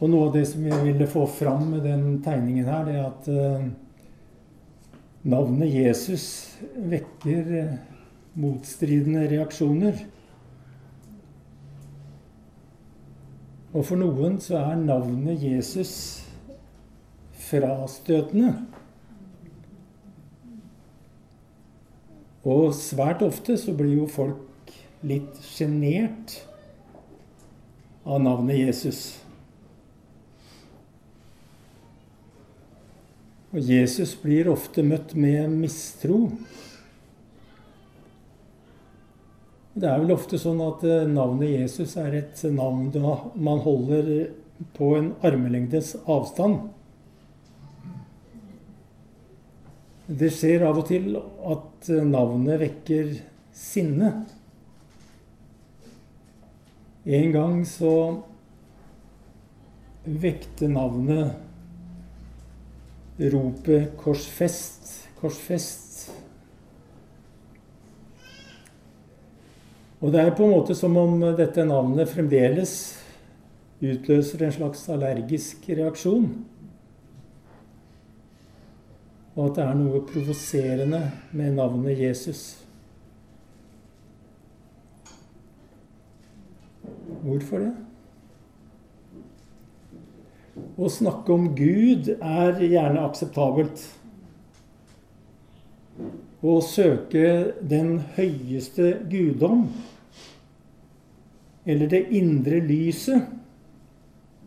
Og noe av det som jeg ville få fram med den tegningen her, det er at uh, navnet Jesus vekker uh, motstridende reaksjoner. Og for noen så er navnet Jesus frastøtende. Og svært ofte så blir jo folk litt sjenert av navnet Jesus. Og Jesus blir ofte møtt med mistro. Det er vel ofte sånn at eh, navnet Jesus er et navn man holder på en armelengdes avstand. Det skjer av og til at navnet vekker sinne. En gang så vekte navnet ropet 'Korsfest, korsfest'. Og det er på en måte som om dette navnet fremdeles utløser en slags allergisk reaksjon og at det er noe provoserende med navnet Jesus. Hvorfor det? Å snakke om Gud er gjerne akseptabelt. Å søke den høyeste guddom, eller det indre lyset,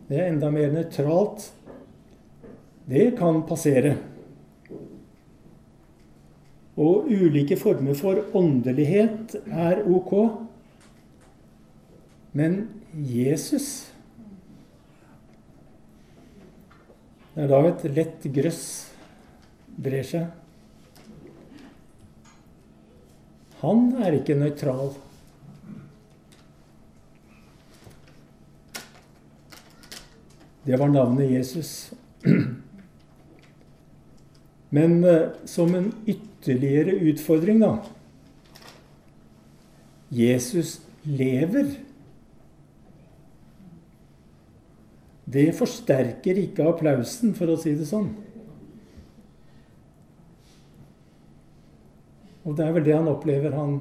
det er enda mer nøytralt. Det kan passere. Og ulike former for åndelighet er ok. Men Jesus Det er da et lett grøss brer seg. Han er ikke nøytral. Det var navnet Jesus. Men eh, som en ytterligere utfordring, da. Jesus lever. Det forsterker ikke applausen, for å si det sånn. Og det er vel det han opplever, han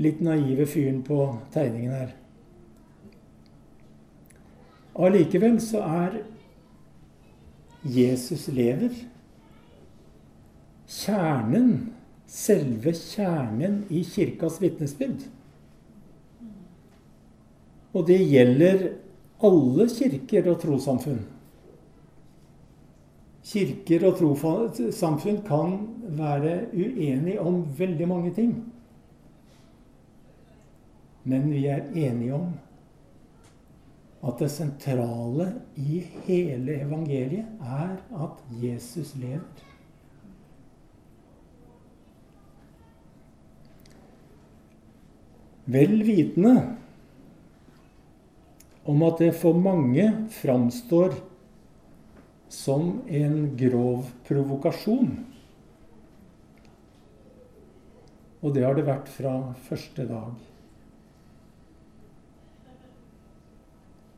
litt naive fyren på tegningen her. Allikevel så er Jesus lever kjernen, selve kjernen i kirkas vitnesbyrd. Og det gjelder alle kirker og trossamfunn. Kirker og trossamfunn kan være uenige om veldig mange ting. Men vi er enige om at det sentrale i hele evangeliet er at Jesus lever. vel vitende om at det for mange framstår som en grov provokasjon. Og det har det vært fra første dag.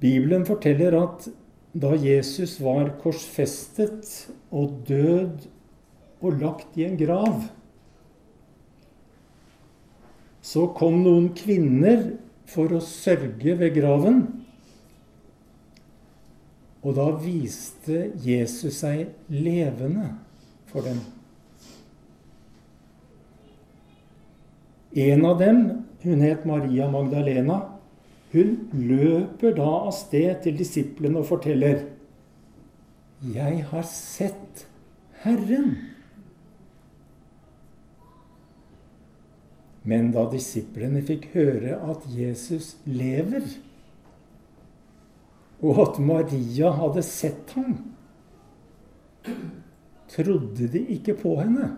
Bibelen forteller at da Jesus var korsfestet og død og lagt i en grav, så kom noen kvinner for å sørge ved graven. Og da viste Jesus seg levende for dem. En av dem, hun het Maria Magdalena, hun løper da av sted til disiplene og forteller Jeg har sett Herren. Men da disiplene fikk høre at Jesus lever, og at Maria hadde sett ham, trodde de ikke på henne.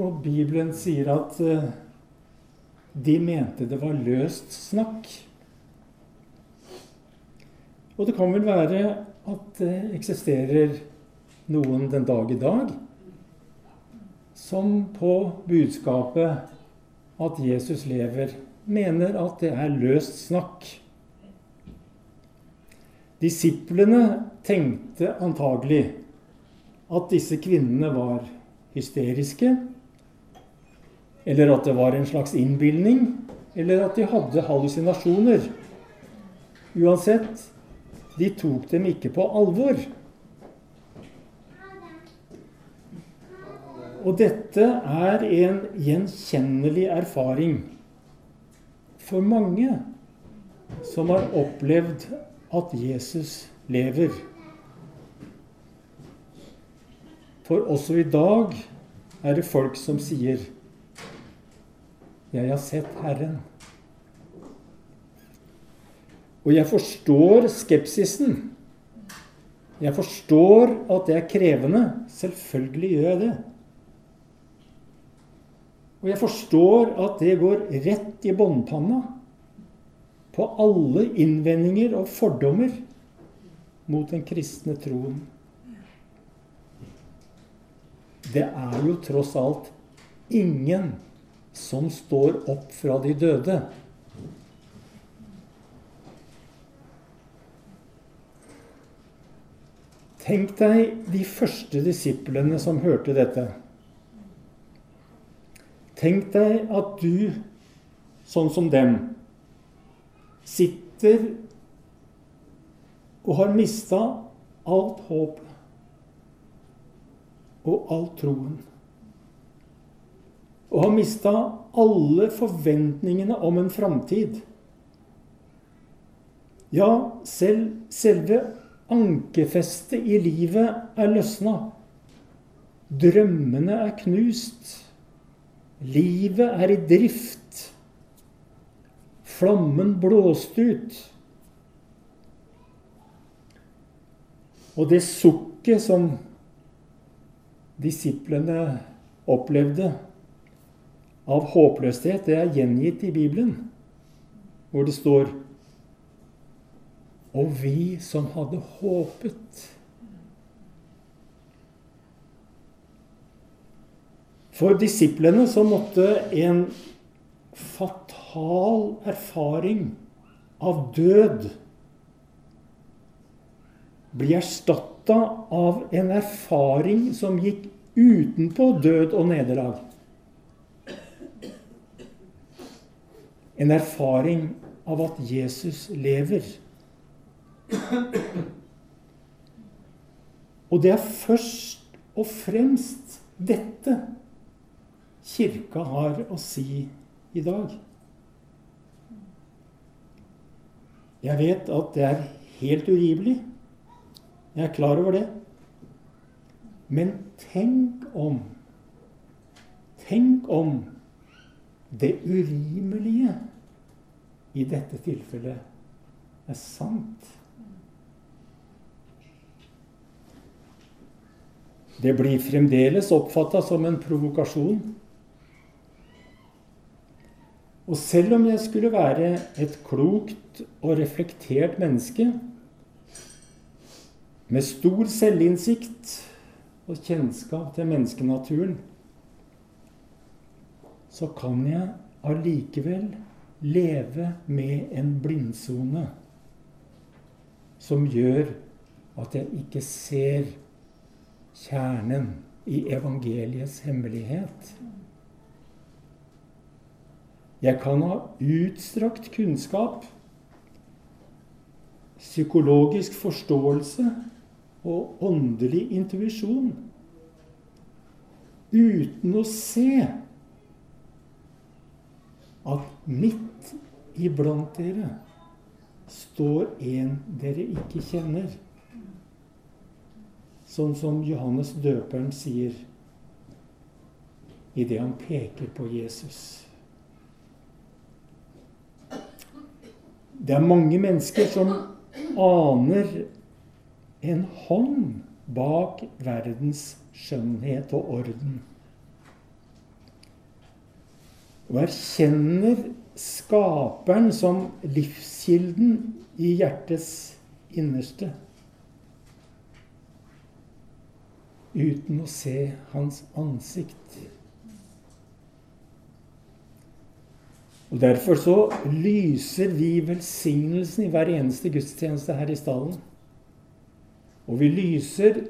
Og Bibelen sier at eh, de mente det var løst snakk. Og det kan vel være at det eksisterer noen den dag i dag som på budskapet at Jesus lever, mener at det er løst snakk. Disiplene tenkte antagelig at disse kvinnene var hysteriske, eller at det var en slags innbilning, eller at de hadde hallusinasjoner. Uansett, de tok dem ikke på alvor. Og dette er en gjenkjennelig erfaring for mange som har opplevd at Jesus lever. For også i dag er det folk som sier 'Jeg har sett Herren'. Og jeg forstår skepsisen. Jeg forstår at det er krevende. Selvfølgelig gjør jeg det. Og jeg forstår at det går rett i båndpanna på alle innvendinger og fordommer mot den kristne troen. Det er jo tross alt ingen som står opp fra de døde. Tenk deg de første disiplene som hørte dette. Tenk deg at du, sånn som dem, sitter og har mista alt håp og all troen. Og har mista alle forventningene om en framtid. Ja, selv selve ankerfestet i livet er løsna. Drømmene er knust. Livet er i drift. Flammen blåste ut. Og det sukket som disiplene opplevde av håpløshet, det er gjengitt i Bibelen, hvor det står Og vi som hadde håpet For disiplene så måtte en fatal erfaring av død bli erstatta av en erfaring som gikk utenpå død og nederlag. En erfaring av at Jesus lever. Og det er først og fremst dette Kirka har å si i dag. Jeg vet at det er helt urimelig. Jeg er klar over det. Men tenk om Tenk om det urimelige i dette tilfellet er sant. Det blir fremdeles oppfatta som en provokasjon og selv om jeg skulle være et klokt og reflektert menneske med stor selvinnsikt og kjennskap til menneskenaturen, så kan jeg allikevel leve med en blindsone som gjør at jeg ikke ser kjernen i evangeliets hemmelighet. Jeg kan ha utstrakt kunnskap, psykologisk forståelse og åndelig intuisjon uten å se at midt iblant dere står en dere ikke kjenner. Sånn som Johannes døperen sier idet han peker på Jesus. Det er mange mennesker som aner en hånd bak verdens skjønnhet og orden. Og erkjenner Skaperen som livskilden i hjertets innerste. Uten å se hans ansikt. Og Derfor så lyser vi velsignelsen i hver eneste gudstjeneste her i stallen. Og vi lyser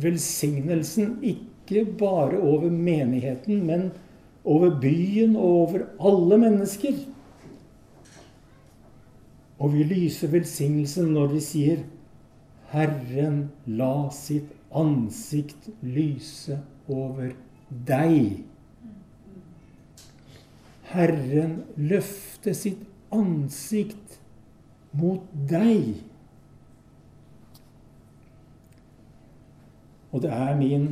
velsignelsen ikke bare over menigheten, men over byen og over alle mennesker. Og vi lyser velsignelsen når vi sier Herren la sitt ansikt lyse over deg. Herren løfte sitt ansikt mot deg. Og det er min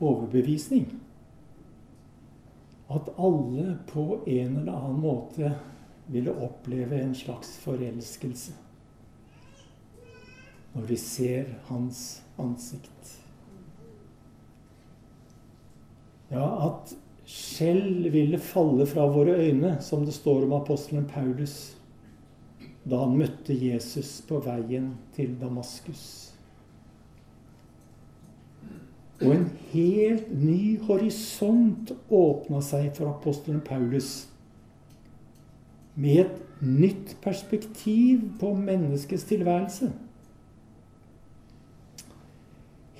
overbevisning at alle på en eller annen måte ville oppleve en slags forelskelse når vi ser hans ansikt. Ja, at skjell ville falle fra våre øyne, som det står om apostelen Paulus da han møtte Jesus på veien til Damaskus. Og en helt ny horisont åpna seg for apostelen Paulus. Med et nytt perspektiv på menneskets tilværelse.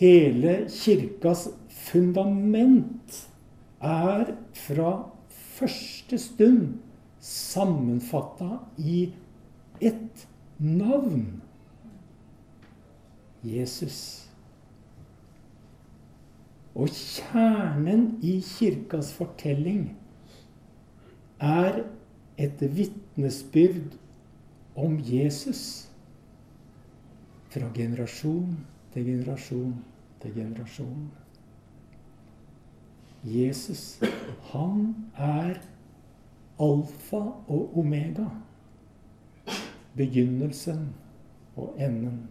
Hele kirkas fundament er fra første stund sammenfatta i ett navn Jesus. Og kjernen i kirkas fortelling er et vitnesbyrd om Jesus fra generasjon til generasjon til generasjon. Jesus, han er alfa og omega. Begynnelsen og enden.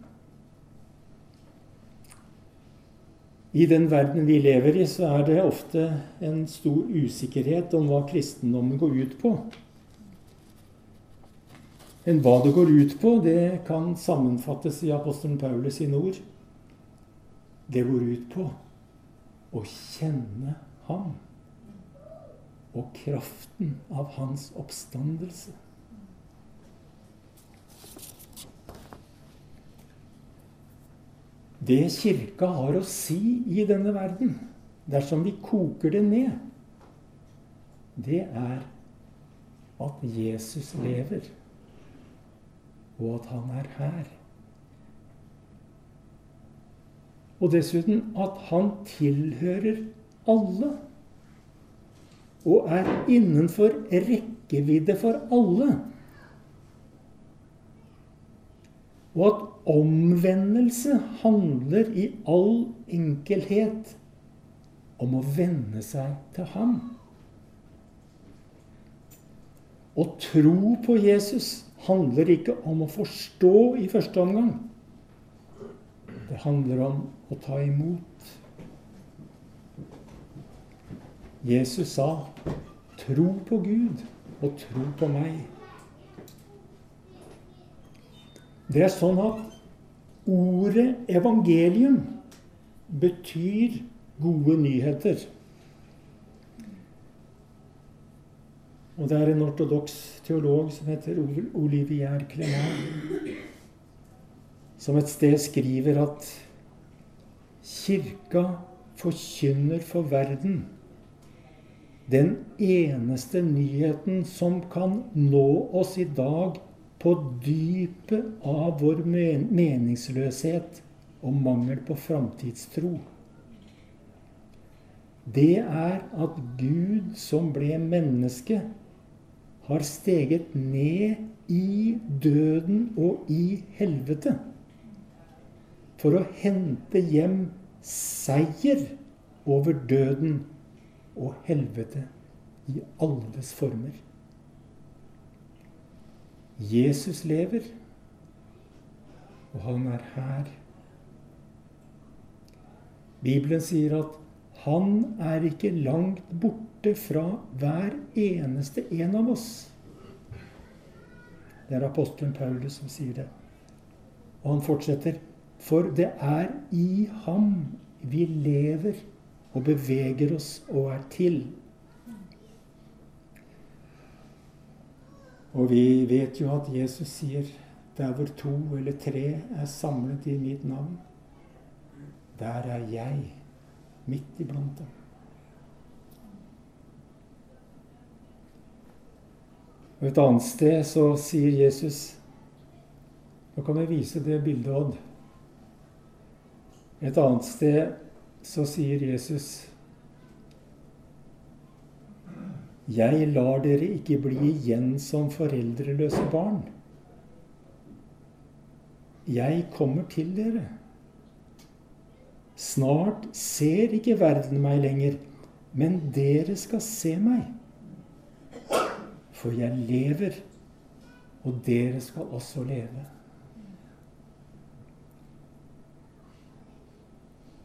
I den verden vi lever i, så er det ofte en stor usikkerhet om hva kristendommen går ut på. Men hva det går ut på, det kan sammenfattes i apostelen Paulus sine ord. Det går ut på å kjenne ham og kraften av hans oppstandelse. Det Kirka har å si i denne verden, dersom vi koker det ned, det er at Jesus lever, og at han er her. Og dessuten at han tilhører alle. Og er innenfor rekkevidde for alle. Og at omvendelse handler i all enkelhet om å venne seg til ham. Å tro på Jesus handler ikke om å forstå i første omgang. Det handler om å ta imot. Jesus sa, 'Tro på Gud og tro på meg'. Det er sånn at ordet evangelium betyr gode nyheter. Og det er en ortodoks teolog som heter Olivier Clement, som et sted skriver at Kirka forkynner for verden den eneste nyheten som kan nå oss i dag på dypet av vår meningsløshet og mangel på framtidstro. Det er at Gud som ble menneske, har steget ned i døden og i helvete for å hente hjem seier over døden og helvete i alle former. Jesus lever, og han er her. Bibelen sier at han er ikke langt borte fra hver eneste en av oss. Det er apostelen Paulus som sier det. Og han fortsetter. For det er i ham vi lever og beveger oss og er til. Og vi vet jo at Jesus sier Der hvor to eller tre er samlet i mitt navn, der er jeg midt iblant dem. Og Et annet sted så sier Jesus Nå kan jeg vise det bildet, Odd. Et annet sted så sier Jesus Jeg lar dere ikke bli igjen som foreldreløse barn. Jeg kommer til dere. Snart ser ikke verden meg lenger, men dere skal se meg. For jeg lever, og dere skal også leve.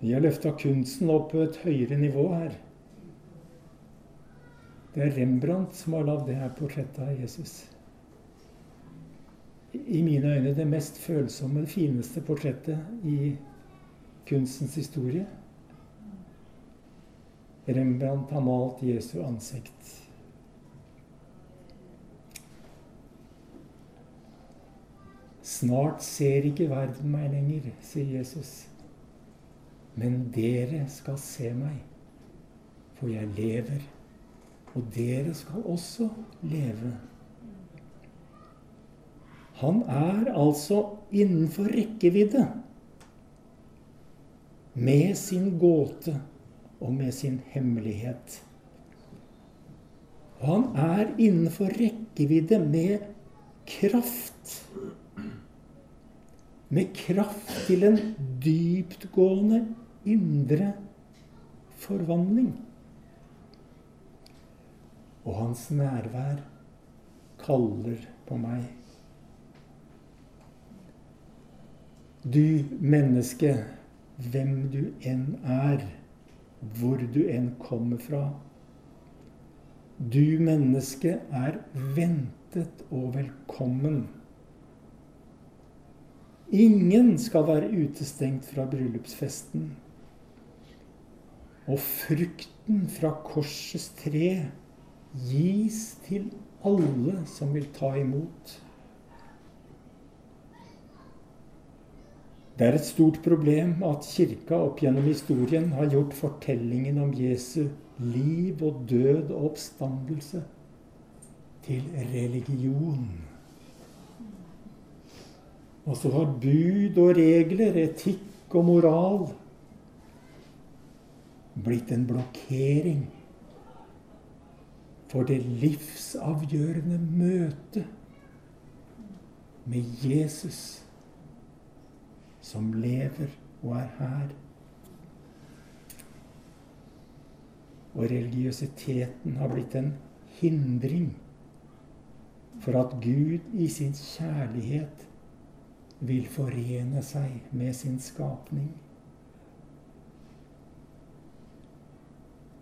Vi har løfta kunsten opp på et høyere nivå her. Det er Rembrandt som har lagd det her portrettet av Jesus. I mine øyne det mest følsomme, det fineste portrettet i kunstens historie. Rembrandt har malt Jesu ansikt. Snart ser ikke verden meg lenger, sier Jesus. Men dere skal se meg, for jeg lever, og dere skal også leve. Han er altså innenfor rekkevidde med sin gåte og med sin hemmelighet. Og han er innenfor rekkevidde med kraft. Med kraft til en dyptgående indre forvandling. Og hans nærvær kaller på meg. Du menneske, hvem du enn er, hvor du enn kommer fra. Du menneske er ventet og velkommen. Ingen skal være utestengt fra bryllupsfesten. Og frukten fra korsets tre gis til alle som vil ta imot. Det er et stort problem at Kirka opp gjennom historien har gjort fortellingen om Jesu liv og død og oppstandelse til religion. Og så har bud og regler, etikk og moral blitt en blokkering for det livsavgjørende møtet med Jesus, som lever og er her. Og religiøsiteten har blitt en hindring for at Gud i sin kjærlighet vil forene seg med sin skapning.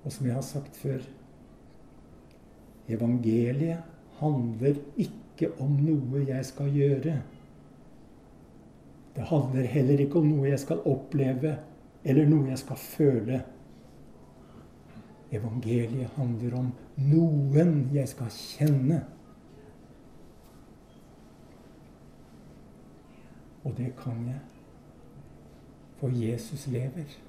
Og som jeg har sagt før Evangeliet handler ikke om noe jeg skal gjøre. Det handler heller ikke om noe jeg skal oppleve, eller noe jeg skal føle. Evangeliet handler om noen jeg skal kjenne. Og det kan jeg, for Jesus lever.